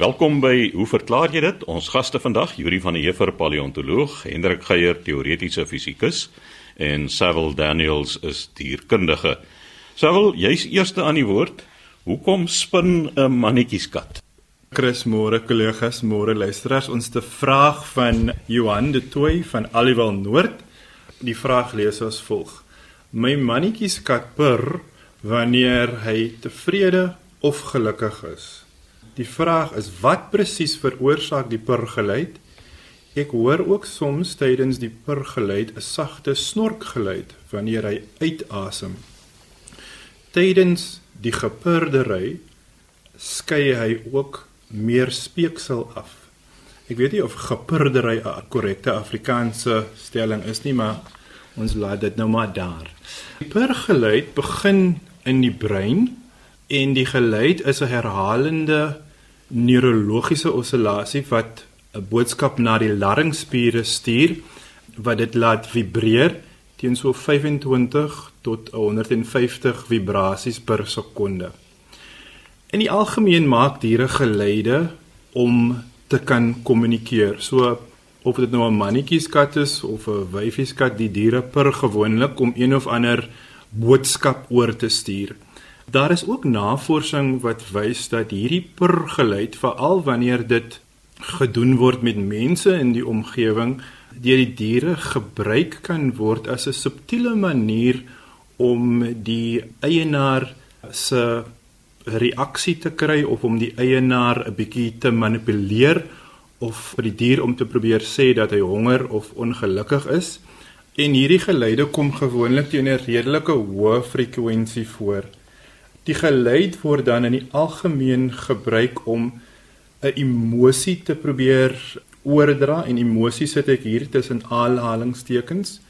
Welkom by Hoe verklaar jy dit? Ons gaste vandag, Yuri van der Heever, paleontoloog, Hendrik Geier, teoretiese fisikus en Sewil Daniels is dierkundige. Sewil, jy's eerste aan die woord. Hoekom spin 'n mannetjieskat? Chris Moore, kollegas, Moore luisteraars, ons te vraag van Johan de Tooi van Aliwal Noord. Die vraag lees as volg: My mannetjieskat purr wanneer hy tevrede of gelukkig is. Die vraag is wat presies veroorsaak die purgeluid? Ek hoor ook soms tydens die purgeluid 'n sagte snorkgeluid wanneer hy uitasem. Tydens die gepurdery skei hy ook meer speeksel af. Ek weet nie of gepurdery 'n korrekte Afrikaanse stelling is nie, maar ons laat dit nou maar daar. Die purgeluid begin in die brein en die geluid is 'n herhalende neurologiese oscillasie wat 'n boodskap na die larynxspiere stuur wat dit laat vibreer teen so 25 tot 150 vibrasies per sekonde. In die algemeen maak diere geluide om te kan kommunikeer. So of dit nou 'n mannetjieskat is of 'n wyfieskat, die diere per gewoonlik om een of ander boodskap oor te stuur. Daar is ook navorsing wat wys dat hierdie purgeluid veral wanneer dit gedoen word met mense in die omgewing deur die diere gebruik kan word as 'n subtiele manier om die eienaar se reaksie te kry of om die eienaar 'n bietjie te manipuleer of vir die dier om te probeer sê dat hy honger of ongelukkig is. En hierdie geluide kom gewoonlik teen 'n redelike hoë frekwensie voor. Die geluid word dan in die algemeen gebruik om 'n emosie te probeer oordra en emosie sit ek hier tussen aanhalingstekens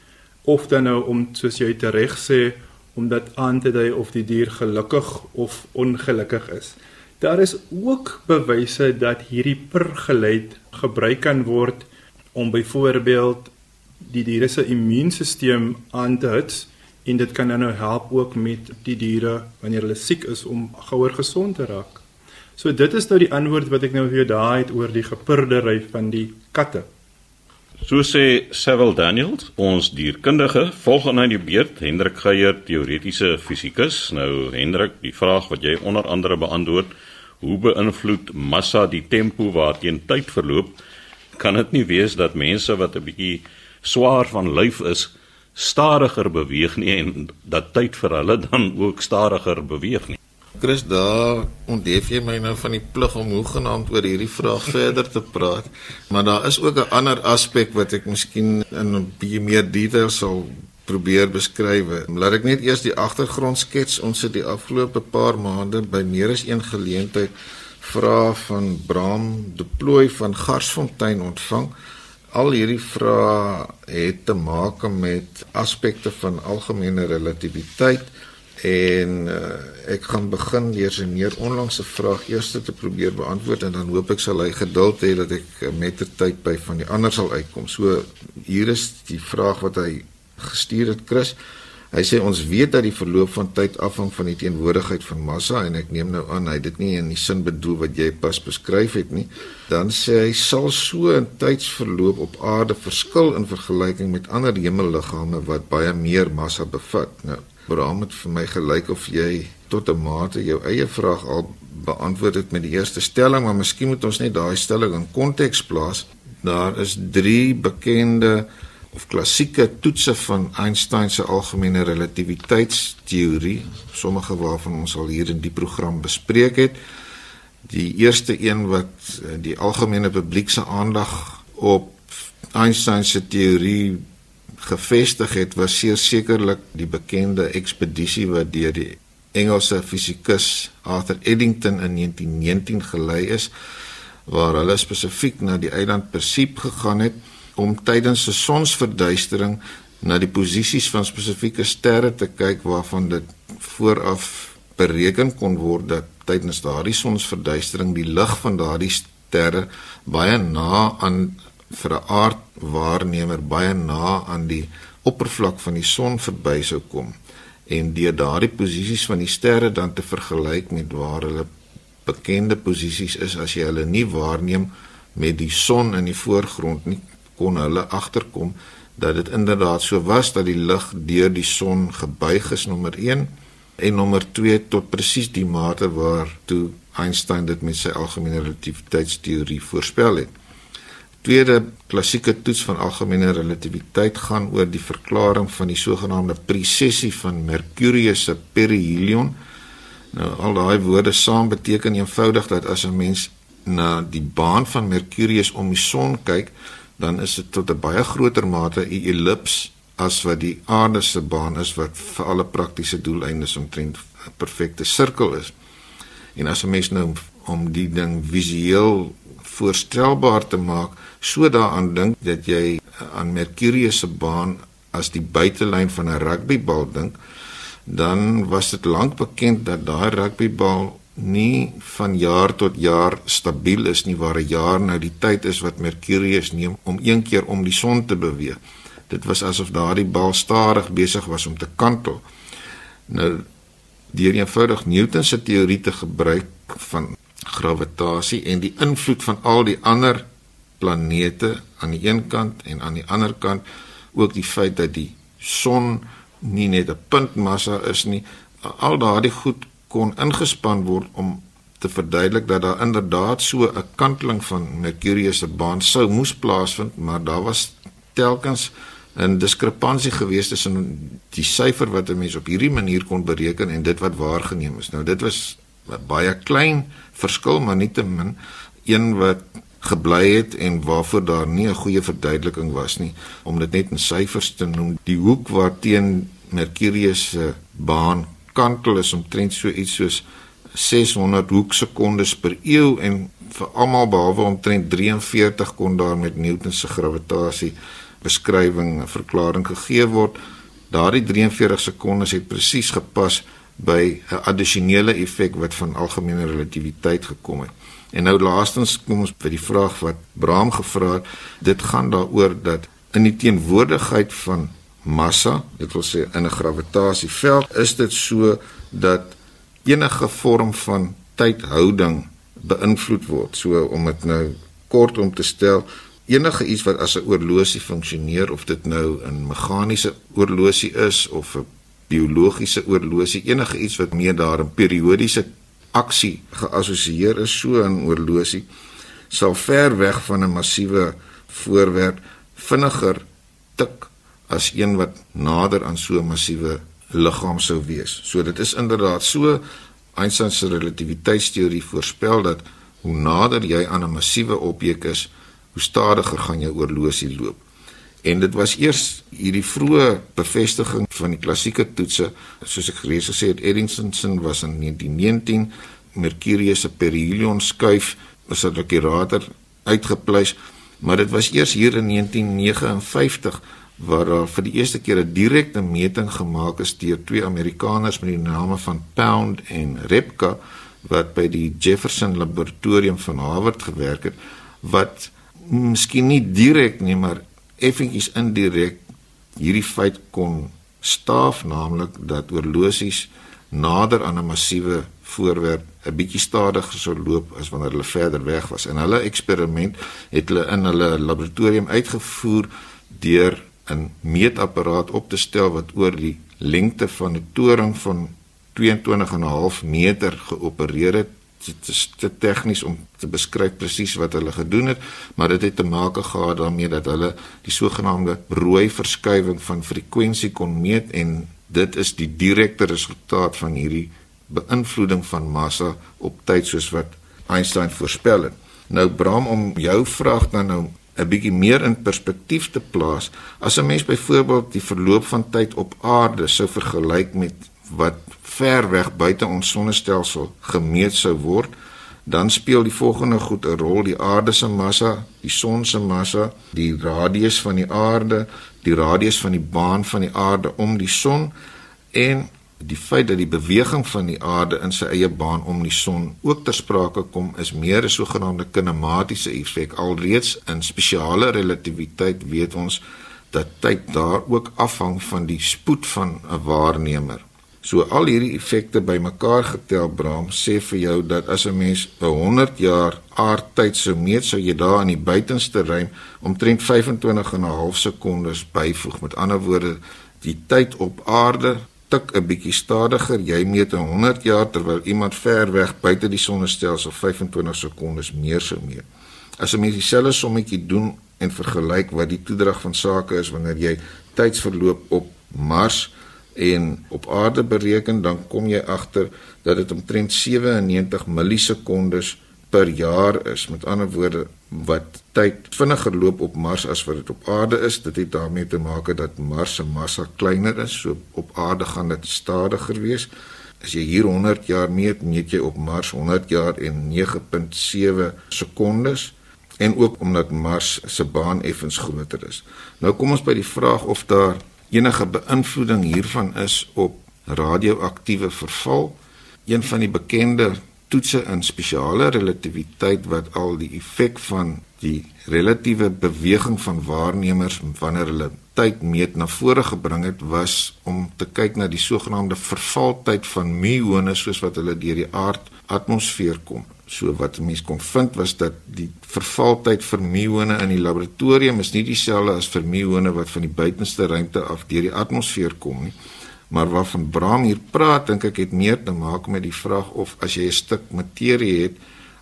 of dan nou om soos jy reg sê om dit aan te dui of die dier gelukkig of ongelukkig is. Daar is ook bewyse dat hierdie pergeluid gebruik kan word om byvoorbeeld die diere se immuunstelsel aan te hits en dit kan dan nou help ook met die diere wanneer hulle siek is om gouer gesond te raak. So dit is nou die antwoord wat ek nou vir jou daai het oor die gepurdery van die katte. So sê Sewil Daniels, ons dierkundige, volgende aan die beurt Hendrik Geier, teoretiese fisikus. Nou Hendrik, die vraag wat jy onder andere beantwoord, hoe beïnvloed massa die tempo waarteen tyd verloop? Kan dit nie wees dat mense wat 'n bietjie swaar van lyf is, stadiger beweeg nie en dat tyd vir hulle dan ook stadiger beweeg nie. Chris, daar ontdef jy my nou van die plig om hoegenaamd oor hierdie vraag verder te praat, maar daar is ook 'n ander aspek wat ek miskien in 'n bietjie meer detail sal probeer beskryf. Laat ek net eers die agtergrond skets. Ons het die afgelope paar maande by meer as een geleentheid vrae van Bram De Plooi van Garsfontein ontvang Al hierdie vrae het te maak met aspekte van algemene relativiteit en uh, ek gaan begin deur 'n meer onlangse vraag eers te probeer beantwoord en dan hoop ek sal hy geduld hê dat ek met ter tyd by van die ander sal uitkom. So hier is die vraag wat hy gestuur het Chris. Hy sê ons weet dat die verloop van tyd afhang van die teenwoordigheid van massa en ek neem nou aan hy dit nie in die sin bedoel wat jy pas beskryf het nie. Dan sê hy sal so 'n tydsverloop op aarde verskil in vergelyking met ander hemelliggame wat baie meer massa bevat. Nou, Abraham het vir my gelyk of jy tot 'n mate jou eie vraag al beantwoord het met die eerste stelling, maar miskien moet ons net daai stelling in konteks plaas. Daar is 3 bekende of klassieke toetse van Einstein se algemene relativiteitsteorie, sommige waarvan ons al hier in die program bespreek het. Die eerste een wat eh, die algemene publiek se aandag op Einstein se teorie gevestig het, was sekerlik die bekende ekspedisie wat deur die Engelse fisikus Arthur Eddington in 1919 gelei is waar hulle spesifiek na die eiland Persip gegaan het om tydens 'n sonsverduistering na die posisies van spesifieke sterre te kyk waarvan dit vooraf bereken kon word dat tydens daardie sonsverduistering die lig van daardie sterre baie na aan vir 'n aardwaarnemer baie na aan die oppervlak van die son verby sou kom en deur daardie posisies van die sterre dan te vergelyk met waar hulle bekende posisies is as jy hulle nie waarneem met die son in die voorgrond nie kon hulle agterkom dat dit inderdaad so was dat die lig deur die son gebuig is nommer 1 en nommer 2 tot presies die mate waar toe Einstein dit met sy algemene relativiteitsteorie voorspel het. Tweede klassieke toets van algemene relativiteit gaan oor die verklaring van die sogenaamde presessie van Mercurius se perihelion. Nou al daai woorde saam beteken eenvoudig dat as 'n mens na die baan van Mercurius om die son kyk, dan is dit tot 'n baie groter mate 'n ellips as wat die aarde se baan is wat vir alle praktiese doeleindes omtrent 'n perfekte sirkel is. En as 'n mens nou om die ding visueel voorstelbaar te maak, so daaraan dink dat jy aan Mercurius se baan as die buitelyn van 'n rugbybal dink, dan was dit lank bekend dat daai rugbybal nie van jaar tot jaar stabiel is nie waar 'n jaar nou die tyd is wat Mercurius neem om een keer om die son te beweeg. Dit was asof daardie bal stadig besig was om te kantel. Nou deur eenvoudig Newton se teorie te gebruik van gravitasie en die invloed van al die ander planete aan die een kant en aan die ander kant ook die feit dat die son nie net 'n puntmassa is nie al daardie goed kon ingespan word om te verduidelik dat daar inderdaad so 'n kanteling van Mercurius se baan sou moes plaasvind maar daar was telkens 'n diskrepansie gewees tussen die syfer wat 'n mens op hierdie manier kon bereken en dit wat waargeneem is. Nou dit was 'n baie klein verskil maar nietemin een wat gebly het en waarvoor daar nie 'n goeie verduideliking was nie om dit net in syfers te noem. Die hoek waarteen Mercurius se baan kantel is omtrent so iets soos 600 hoeksekondes per eeu en vir almal behalwe omtrent 43 kon daar met Newton se gravitasie beskrywing 'n verklaring gegee word daardie 43 sekondes het presies gepas by 'n addisionele effek wat van algemene relativiteit gekom het. En nou laastens kom ons by die vraag wat Bram gevra het. Dit gaan daaroor dat in die teenwoordigheid van massa, dit wil sê in 'n gravitasieveld, is dit so dat enige vorm van tydhouding beïnvloed word. So om dit nou kort om te stel, enige iets wat as 'n oorlosie funksioneer of dit nou 'n meganiese oorlosie is of 'n biologiese oorlosie, enige iets wat meer daar 'n periodiese aksie geassosieer is so 'n oorlosie sal ver weg van 'n massiewe voorwerp vinniger tik as een wat nader aan so 'n massiewe liggaam sou wees. So dit is inderdaad so Einstein se relativiteitsteorie voorspel dat hoe nader jy aan 'n massiewe objek is, hoe stadiger gaan jou oorlosie loop. En dit was eers hierdie vroeë bevestiging van die klassieke toetse, soos ek gelees gesê het, Eddington was in 1919 Mercurius se perihelion skuif was dat die radar uitgepleis, maar dit was eers hier in 1959 waar daar vir die eerste keer 'n direkte meting gemaak is deur twee Amerikaners met die name van Pound en Repka wat by die Jefferson Laboratorium van Harvard gewerk het wat miskien nie direk nie maar effentjies indirek hierdie feit kon staaf naamlik dat oorlosies nader aan 'n massiewe voorwerp 'n bietjie stadiger sou loop as wanneer hulle verder weg was. En hulle eksperiment het hulle in hulle laboratorium uitgevoer deur 'n meetapparaat op te stel wat oor die lengte van 'n toring van 22 en 'n half meter geopereer het dit is te tegnies om te beskryf presies wat hulle gedoen het, maar dit het te maak gehad daarmee dat hulle die sogenaamde rooi verskywing van frekwensie kon meet en dit is die direkte resultaat van hierdie beïnvloeding van massa op tyd soos wat Einstein voorspel het. Nou Bram om jou vraag dan nou 'n bietjie meer in perspektief te plaas, as 'n mens byvoorbeeld die verloop van tyd op aarde sou vergelyk met wat ver weg buite ons sonnestelsel gemeet sou word, dan speel die volgende goed 'n rol: die aarde se massa, die son se massa, die radius van die aarde, die radius van die baan van die aarde om die son en die feit dat die beweging van die aarde in sy eie baan om die son ook ter sprake kom is meer 'n sogenaamde kinematiese effek alreeds in spesiale relativiteit weet ons dat tyd daar ook afhang van die spoed van 'n waarnemer So al hierdie effekte bymekaar getel Bram sê vir jou dat as 'n mens 'n 100 jaar aardtyd sou meet, sou jy daar in die buitenste ruim omtrent 25 en 'n half sekondes byvoeg. Met ander woorde, die tyd op aarde tik 'n bietjie stadiger. Jy meet 'n 100 jaar terwyl iemand ver weg buite die sonnestelsel 25 sekondes meer sou meet. As 'n mens dieselfde sommetjie doen en vergelyk wat die toedrag van sake is wanneer jy tydsverloop op Mars en op aarde bereken dan kom jy agter dat dit omtrent 97 millisekondes per jaar is. Met ander woorde wat tyd vinniger loop op Mars as wat dit op aarde is. Dit het daarmee te maak dat Mars se massa kleiner is, so op aarde gaan dit stadiger wees. As jy hier 100 jaar meet, meet jy op Mars 100 jaar en 9.7 sekondes en ook omdat Mars se baan effens groter is. Nou kom ons by die vraag of daar enige beïnvloeding hiervan is op radioaktiewe verval. Een van die bekende toetse in spesiale relativiteit wat al die effek van die relatiewe beweging van waarnemers wanneer hulle tyd meet na vore gebring het was om te kyk na die sogenaamde vervaltyd van muone soos wat hulle deur die aardatmosfeer kom. So wat mense kon vind was dat die vervaltyd vir muone in die laboratorium is nie dieselfde as vir muone wat van die buitenste ruimte af deur die atmosfeer kom nie. Maar waarvan Bram hier praat, dink ek het meer te maak met die vraag of as jy 'n stuk materie het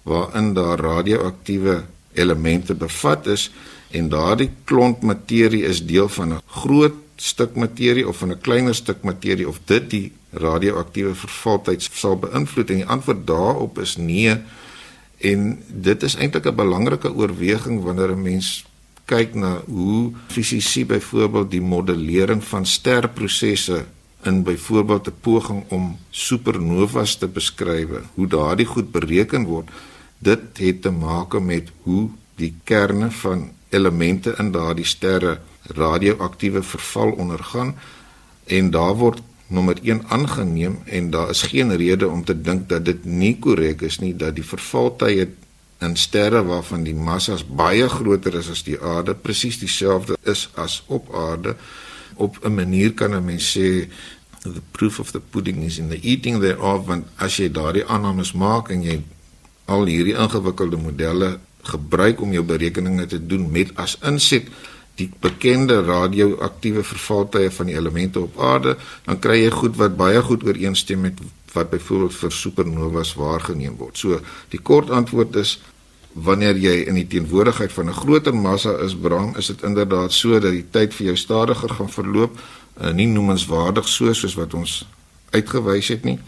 waarin daar radioaktiewe elemente bevat is en daardie klont materie is deel van 'n groot stuk materie of van 'n kleiner stuk materie of dit die radioaktiewe vervaltyd sal beïnvloed en die antwoord daarop is nee. En dit is eintlik 'n belangrike oorweging wanneer 'n mens kyk na hoe fisici byvoorbeeld die modellering van sterprosesse in byvoorbeeld 'n poging om supernovas te beskryf, hoe daardie goed bereken word, dit het te maak met hoe die kerne van elemente in daardie sterre radioaktiewe verval ondergaan en daar word nommer 1 aangeneem en daar is geen rede om te dink dat dit nie korrek is nie dat die vervaltye in sterre waarvan die massas baie groter is as die aarde presies dieselfde is as op aarde op 'n manier kan 'n mens sê the proof of the pudding is in the eating thereof want as jy daardie aannames maak en jy al hierdie ingewikkelde modelle gebruik om jou berekeninge te doen met as inset die bekende radioaktiewe vervaltye van die elemente op aarde dan kry jy goed wat baie goed ooreenstem met wat byvoorbeeld vir supernovas waargeneem word. So die kort antwoord is wanneer jy in die teenwoordigheid van 'n groter massa is, Bram, is dit inderdaad so dat die tyd vir jou stadiger gaan verloop, uh, nie noemenswaardig so soos wat ons uitgewys het nie.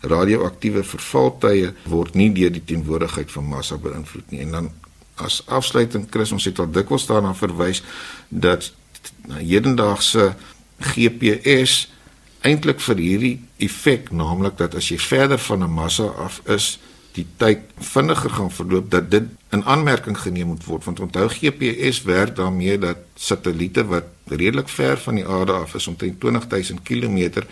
Radioaktiewe vervaltye word nie deur die teenwoordigheid van massa beïnvloed nie. En dan as afsluiting Chris, ons het al dikwels daarna verwys dat hedendaagse GPS eintlik vir hierdie effek, naamlik dat as jy verder van 'n massa af is, die tyd vinniger gaan verloop dat dit in aanmerking geneem moet word want onthou GPS werk daarmee dat satelliete wat redelik ver van die aarde af is omtrent 20000 km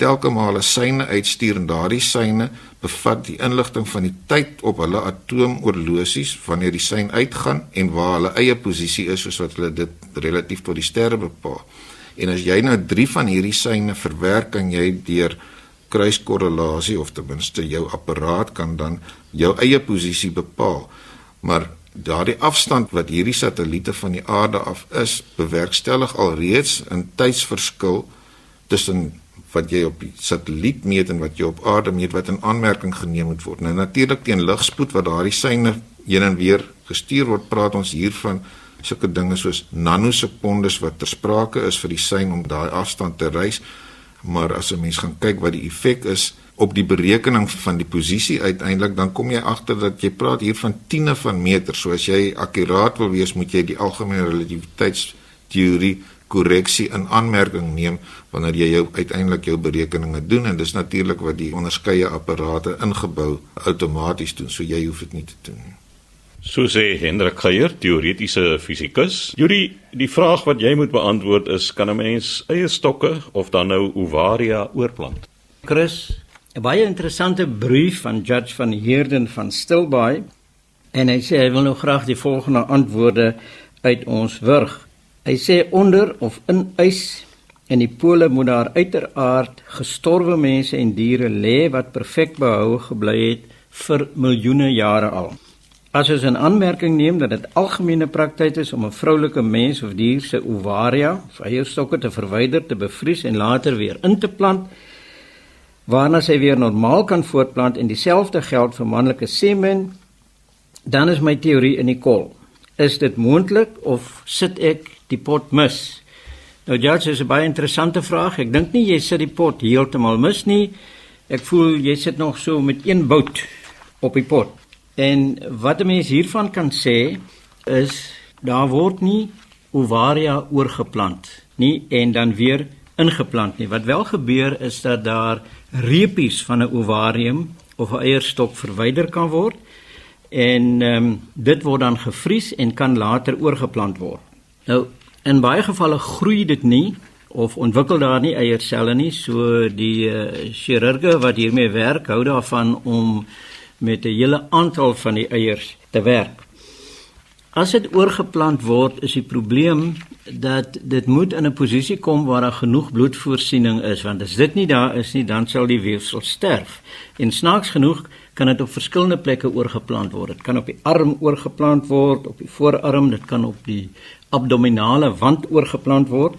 telke male syne uitstuur en daardie syne bevat die inligting van die tyd op hulle atoomoorlosies wanneer die sein uitgaan en waar hulle eie posisie is soos wat hulle dit relatief tot die sterre bepaal. En as jy nou 3 van hierdie syne verwerk kan jy deur kruiskorrelasie of ten minste jou apparaat kan dan jou eie posisie bepaal. Maar daardie afstand wat hierdie satelliete van die aarde af is, bewerkstellig alreeds 'n tydsverskil tussen wat jy op die satelliet meet en wat jy op aarde meet wat in aanmerking geneem moet word. Nou natuurlik teen ligspoed wat daardie syne heen en weer gestuur word, praat ons hier van sulke dinge soos nanosekondes wat ter sprake is vir die sein om daai afstand te reis maar as 'n mens gaan kyk wat die effek is op die berekening van die posisie uiteindelik dan kom jy agter dat jy praat hier van tiene van meters. So as jy akkuraat wil wees, moet jy die algemene relativiteitsteorie korreksie in aanmerking neem wanneer jy jou uiteindelik jou berekeninge doen en dis natuurlik wat die onderskeie apparate ingebou outomaties doen. So jy hoef dit nie te doen nie. So sê Hendrik Geier, teoretiese fisikus. Juri, die vraag wat jy moet beantwoord is, kan 'n mens eie stokke of dan nou ovaria oorplant? Chris, 'n baie interessante brief van Judge van Heerden van Stilbaai en hy sê hy wil nou graag die volgende antwoorde uit ons wurg. Hy sê onder of in ys In die pole moet daar uiteraard gestorwe mense en diere lê wat perfek behou gebly het vir miljoene jare al. As ons in aanmerking neem dat dit algemene praktyk is om 'n vroulike mens of dier se ovaria, eierstokke te verwyder, te bevries en later weer in te plant, waarna sy weer normaal kan voortplant en dieselfde geld vir manlike semen, dan is my teorie in die kol. Is dit moontlik of sit ek die pot mis? Nou ja, dit is 'n baie interessante vraag. Ek dink nie jy sit die pot heeltemal mis nie. Ek voel jy sit nog so met een bout op die pot. En wat 'n mens hiervan kan sê is daar word nie ovaria oorgeplant nie en dan weer ingeplant nie. Wat wel gebeur is dat daar reepies van 'n ovarium of 'n eierstok verwyder kan word en ehm um, dit word dan gevries en kan later oorgeplant word. Nou In baie gevalle groei dit nie of ontwikkel daar nie eierselle nie, so die uh, chirurge wat hiermee werk, hou daarvan om met 'n hele aantal van die eiers te werk. As dit oorgeplant word, is die probleem dat dit moet in 'n posisie kom waar daar genoeg bloedvoorsiening is, want as dit nie daar is nie, dan sal die weefsel sterf. En snaaks genoeg kan dit op verskillende plekke oorgeplant word. Dit kan op die arm oorgeplant word, op die voorarm, dit kan op die abdominale wand oorgeplant word.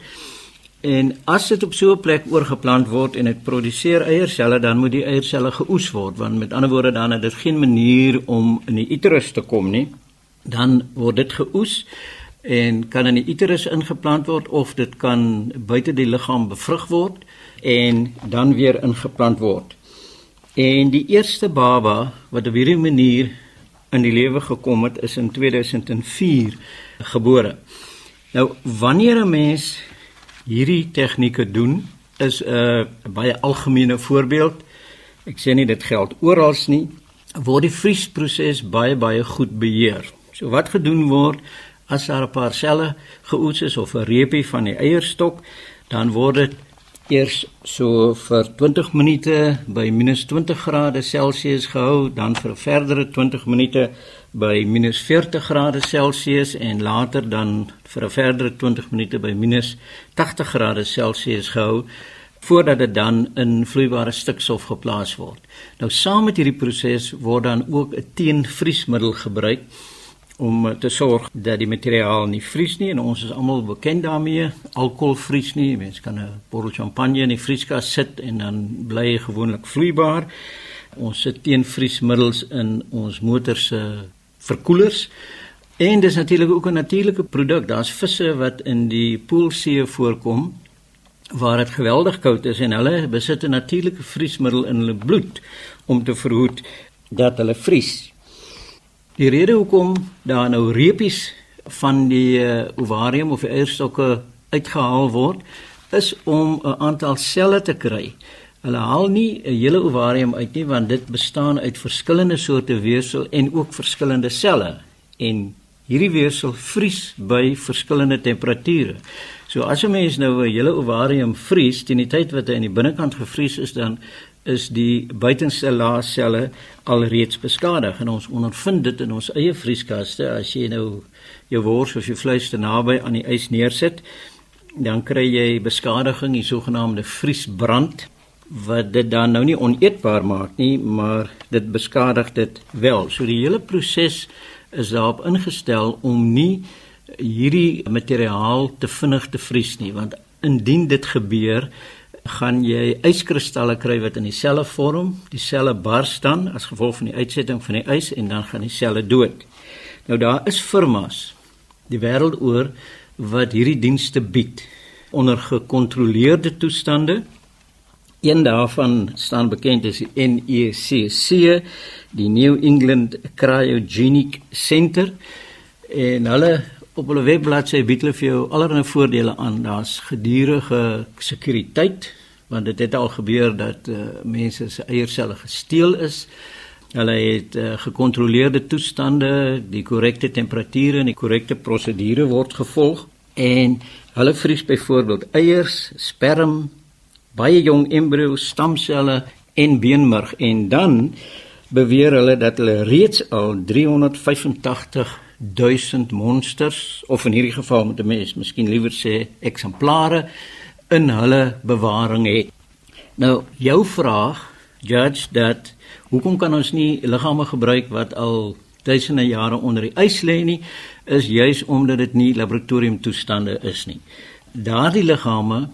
En as dit op so 'n plek oorgeplant word en dit produseer eierselle, dan moet die eierselle geoes word, want met ander woorde dan het dit geen manier om in die uterus te kom nie. Dan word dit geoes en kan in die uterus ingeplant word of dit kan buite die liggaam bevrug word en dan weer ingeplant word. En die eerste baba wat op hierdie manier in die lewe gekom het is in 2004 gebore. Nou wanneer 'n mens hierdie tegnieke doen, is 'n uh, baie algemene voorbeeld. Ek sê nie dit geld oral nie. Word die vriesproses baie baie goed beheer. So wat gedoen word as daar 'n paar selle geoes is of 'n reepie van die eierstok, dan word dit eers so vir 20 minute by -20 grade Celsius gehou, dan vir verdere 20 minute by minus 40 grade Celsius en later dan vir 'n verdere 20 minute by minus 80 grade Celsius gehou voordat dit dan in vloeibare stikstof geplaas word. Nou saam met hierdie proses word dan ook 'n teenvriesmiddel gebruik om te sorg dat die materiaal nie vries nie. En ons is almal bekend daarmee. Alkohol vries nie. Mense kan 'n bottel champagne in die vrieskas sit en dan bly hy gewoonlik vloeibaar. Ons sit teenvriesmiddels in ons motor se verkoelers. En dis natuurlik ook 'n natuurlike produk. Daar's visse wat in die poolsee voorkom waar dit geweldig koud is en hulle besit 'n natuurlike vriesmiddel in hulle bloed om te verhoed dat hulle vries. Die rede hoekom daar nou reepies van die uh, ovarium of eierstokke uitgehaal word is om 'n aantal selle te kry. Hulle haal nie 'n hele ovarium uit nie want dit bestaan uit verskillende soorte weefsel en ook verskillende selle. En hierdie weefsel vries by verskillende temperature. So as 'n mens nou 'n hele ovarium vries teen die tyd wat hy aan die binnekant gevries is dan is die buitenste laag selle alreeds beskadig. En ons ondervind dit in ons eie vrieskaste. As jy nou jou wors of jou vleis te naby aan die ys neersit dan kry jy beskadiging die sogenaamde vriesbrand wat dit dan nou nie oneetbaar maak nie, maar dit beskadig dit wel. So die hele proses is daarop ingestel om nie hierdie materiaal te vinnig te vries nie, want indien dit gebeur, gaan jy yskristalle kry wat in dieselfde vorm, die selle bars dan as gevolg van die uitsetting van die ys en dan gaan die selle dood. Nou daar is firmas die wêreld oor wat hierdie dienste bied onder gekontroleerde toestande Een daarvan staan bekend as die NECC, die New England Cryogenic Center. En hulle op hulle webbladsy bied hulle vir jou allerlei voordele aan. Daar's gedurende sekuriteit, want dit het al gebeur dat uh, mense se eierselle gesteel is. Hulle het uh, gekontroleerde toestande, die korrekte temperature en die korrekte prosedure word gevolg en hulle vries byvoorbeeld eiers, sperm, baie jong embrio stamselle en beenmerg en dan beweer hulle dat hulle reeds al 385 1000 monsters of in hierdie geval met 'n mens miskien liewer sê eksemplare in hulle bewaring het. Nou jou vraag judge dat hoekom kan ons nie liggame gebruik wat al duisende jare onder die ys lê nie is juis omdat dit nie laboratoriumtoestande is nie. Daardie liggame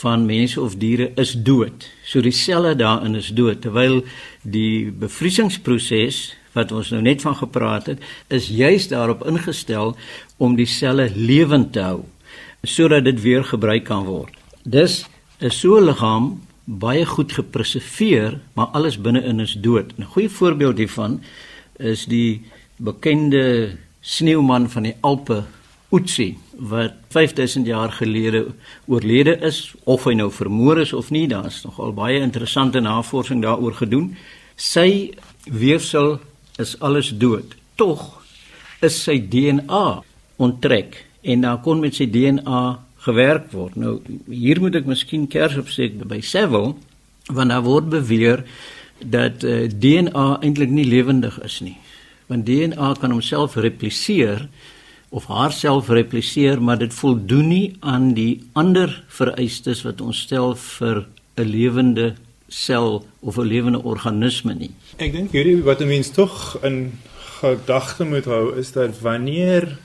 van mense of diere is dood. So die selle daarin is dood terwyl die bevriesingsproses wat ons nou net van gepraat het, is juis daarop ingestel om die selle lewend te hou sodat dit weer gebruik kan word. Dis 'n so liggaam baie goed gepreserveer, maar alles binne-in is dood. 'n Goeie voorbeeld hiervan is die bekende sneeuman van die Alpe, Utsi, wat 5000 jaar gelede oorlede is, of hy nou vermoor is of nie, daar's nogal baie interessante navorsing daaroor gedoen. Sy weefsel is alles dood. Tog is sy DNA onttrek en daar kon met sy DNA gewerk word. Nou hier moet ek miskien kers opset by Seville want daar word beweer dat uh, eh, DNA eintlik nie lewendig is nie. Want DNA kan homself repliseer of haarself repliseer, maar dit voldoen nie aan die ander vereistes wat ons stel vir 'n lewende sel of 'n lewende organisme nie. Ek dink hierdie wat 'n mens tog in gedagte moet hou is dat wanneer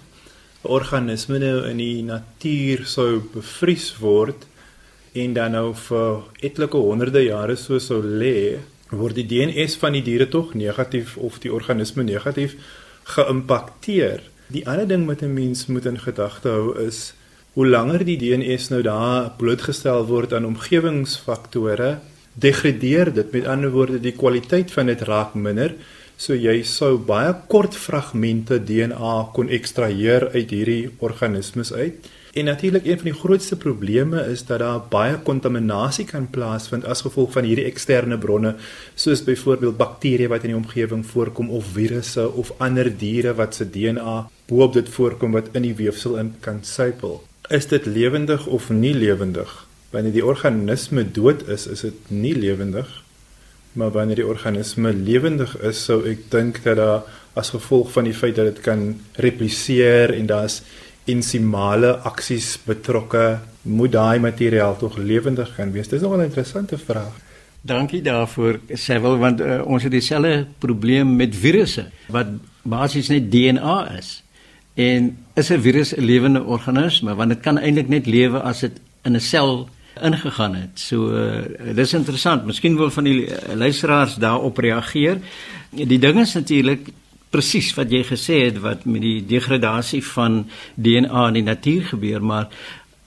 organisme nou in die natuur sou bevries word en dan nou vir etlike honderde jare so sou lê, word die DNA van die diere tog negatief of die organisme negatief geïmpakteer. Die ander ding wat 'n mens moet in gedagte hou is hoe langer die DNA nou daar blootgestel word aan omgewingsfaktore, degradeer dit. Met ander woorde, die kwaliteit van dit raak minder. So jy sou baie kort fragmente DNA kon ekstraheer uit hierdie organismes uit. En natuurlik een van die grootste probleme is dat daar baie kontaminasie kan plaasvind as gevolg van hierdie eksterne bronne, soos byvoorbeeld bakterieë wat in die omgewing voorkom of virusse of ander diere wat se DNA boop dit voorkom wat in die weefsel in kan sypel. Is dit lewendig of nie lewendig? Wanneer die organisme dood is, is dit nie lewendig maar wanneer die organisme lewendig is, sou ek dink dat daar as gevolg van die feit dat dit kan repliseer en daar's ensimale aksies betrokke, moet daai materiaal tog lewendig kan wees. Dis nogal 'n interessante vraag. Dankie daarvoor, Sewil, want uh, ons het dieselfde probleem met virusse wat basies net DNA is. En is 'n virus 'n lewende organisme want dit kan eintlik net lewe as dit in 'n sel ingegaan het. So uh, dis interessant. Miskien wil van die uh, luisteraars daarop reageer. Die ding is natuurlik presies wat jy gesê het wat met die degradasie van DNA in die natuur gebeur, maar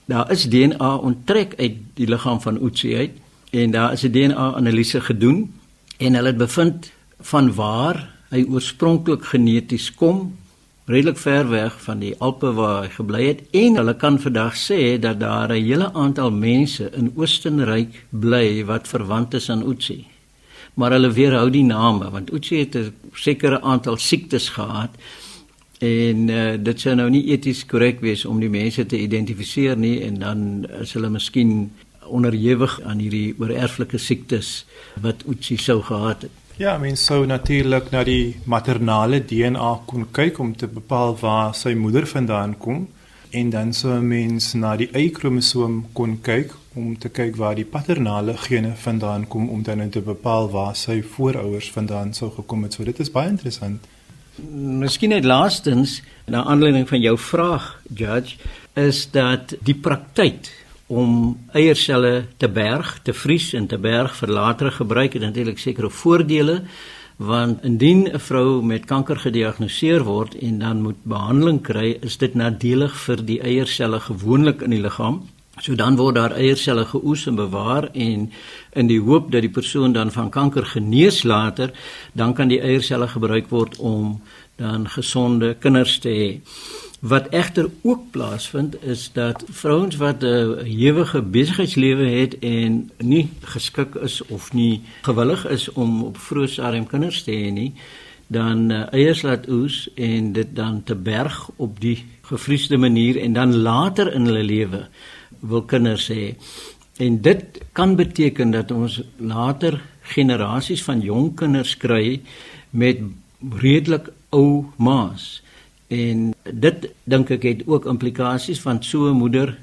daar is DNA onttrek uit die liggaam van Utsi uit en daar is 'n DNA-analise gedoen en hulle het bevind van waar hy oorspronklik geneties kom redelik ver weg van die Alpe waar hy gebly het en hulle kan vandag sê dat daar 'n hele aantal mense in Oostenryk bly wat verwant is aan Utsi. Maar hulle weerhou die name want Utsi het 'n sekere aantal siektes gehad en uh, dit sou nou nie eties korrek wees om die mense te identifiseer nie en dan is hulle miskien onderhewig aan hierdie oorerflike siektes wat Utsi sou gehad het. Ja, mens sou natuurlik na die maternale DNA kon kyk om te bepaal waar sy moeder vandaan kom en dan sou mens na die Y-kromosoom kon kyk om te kyk waar die paternale gene vandaan kom om dan te bepaal waar sy voorouers vandaan sou gekom het. So dit is baie interessant. Miskien net laastens, na aanleiding van jou vraag, Judge, is dat die praktyk om eierselle te berg, te vries en te berg vir latere gebruik het natuurlik sekere voordele want indien 'n vrou met kanker gediagnoseer word en dan moet behandeling kry, is dit nadelig vir die eierselle gewoonlik in die liggaam. So dan word daar eierselle geoes en bewaar en in die hoop dat die persoon dan van kanker genees later, dan kan die eierselle gebruik word om dan gesonde kinders te hê. Wat egter ook plaasvind is dat vrouens wat 'n ewige besigheidslewe het en nie geskik is of nie gewillig is om op vroeë stadium kinders te hê nie, dan uh, eiers laat oes en dit dan te berg op die gevriesde manier en dan later in hulle lewe wil kinders hê. En dit kan beteken dat ons later generasies van jong kinders kry met redelik ou maas. En dit dink ek het ook implikasies van so 'n moeder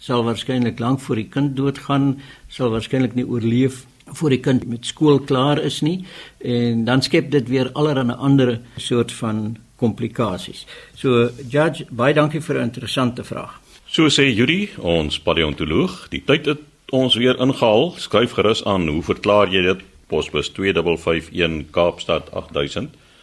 sal waarskynlik lank voor die kind doodgaan, sal waarskynlik nie oorleef voor die kind met skool klaar is nie en dan skep dit weer allerlei ander soort van komplikasies. So judge, baie dankie vir 'n interessante vraag. So sê Judy, ons paleontoloog, die tyd het ons weer ingehaal. Skryf gerus aan, hoe verklaar jy dit? Posbus 2551 Kaapstad 8000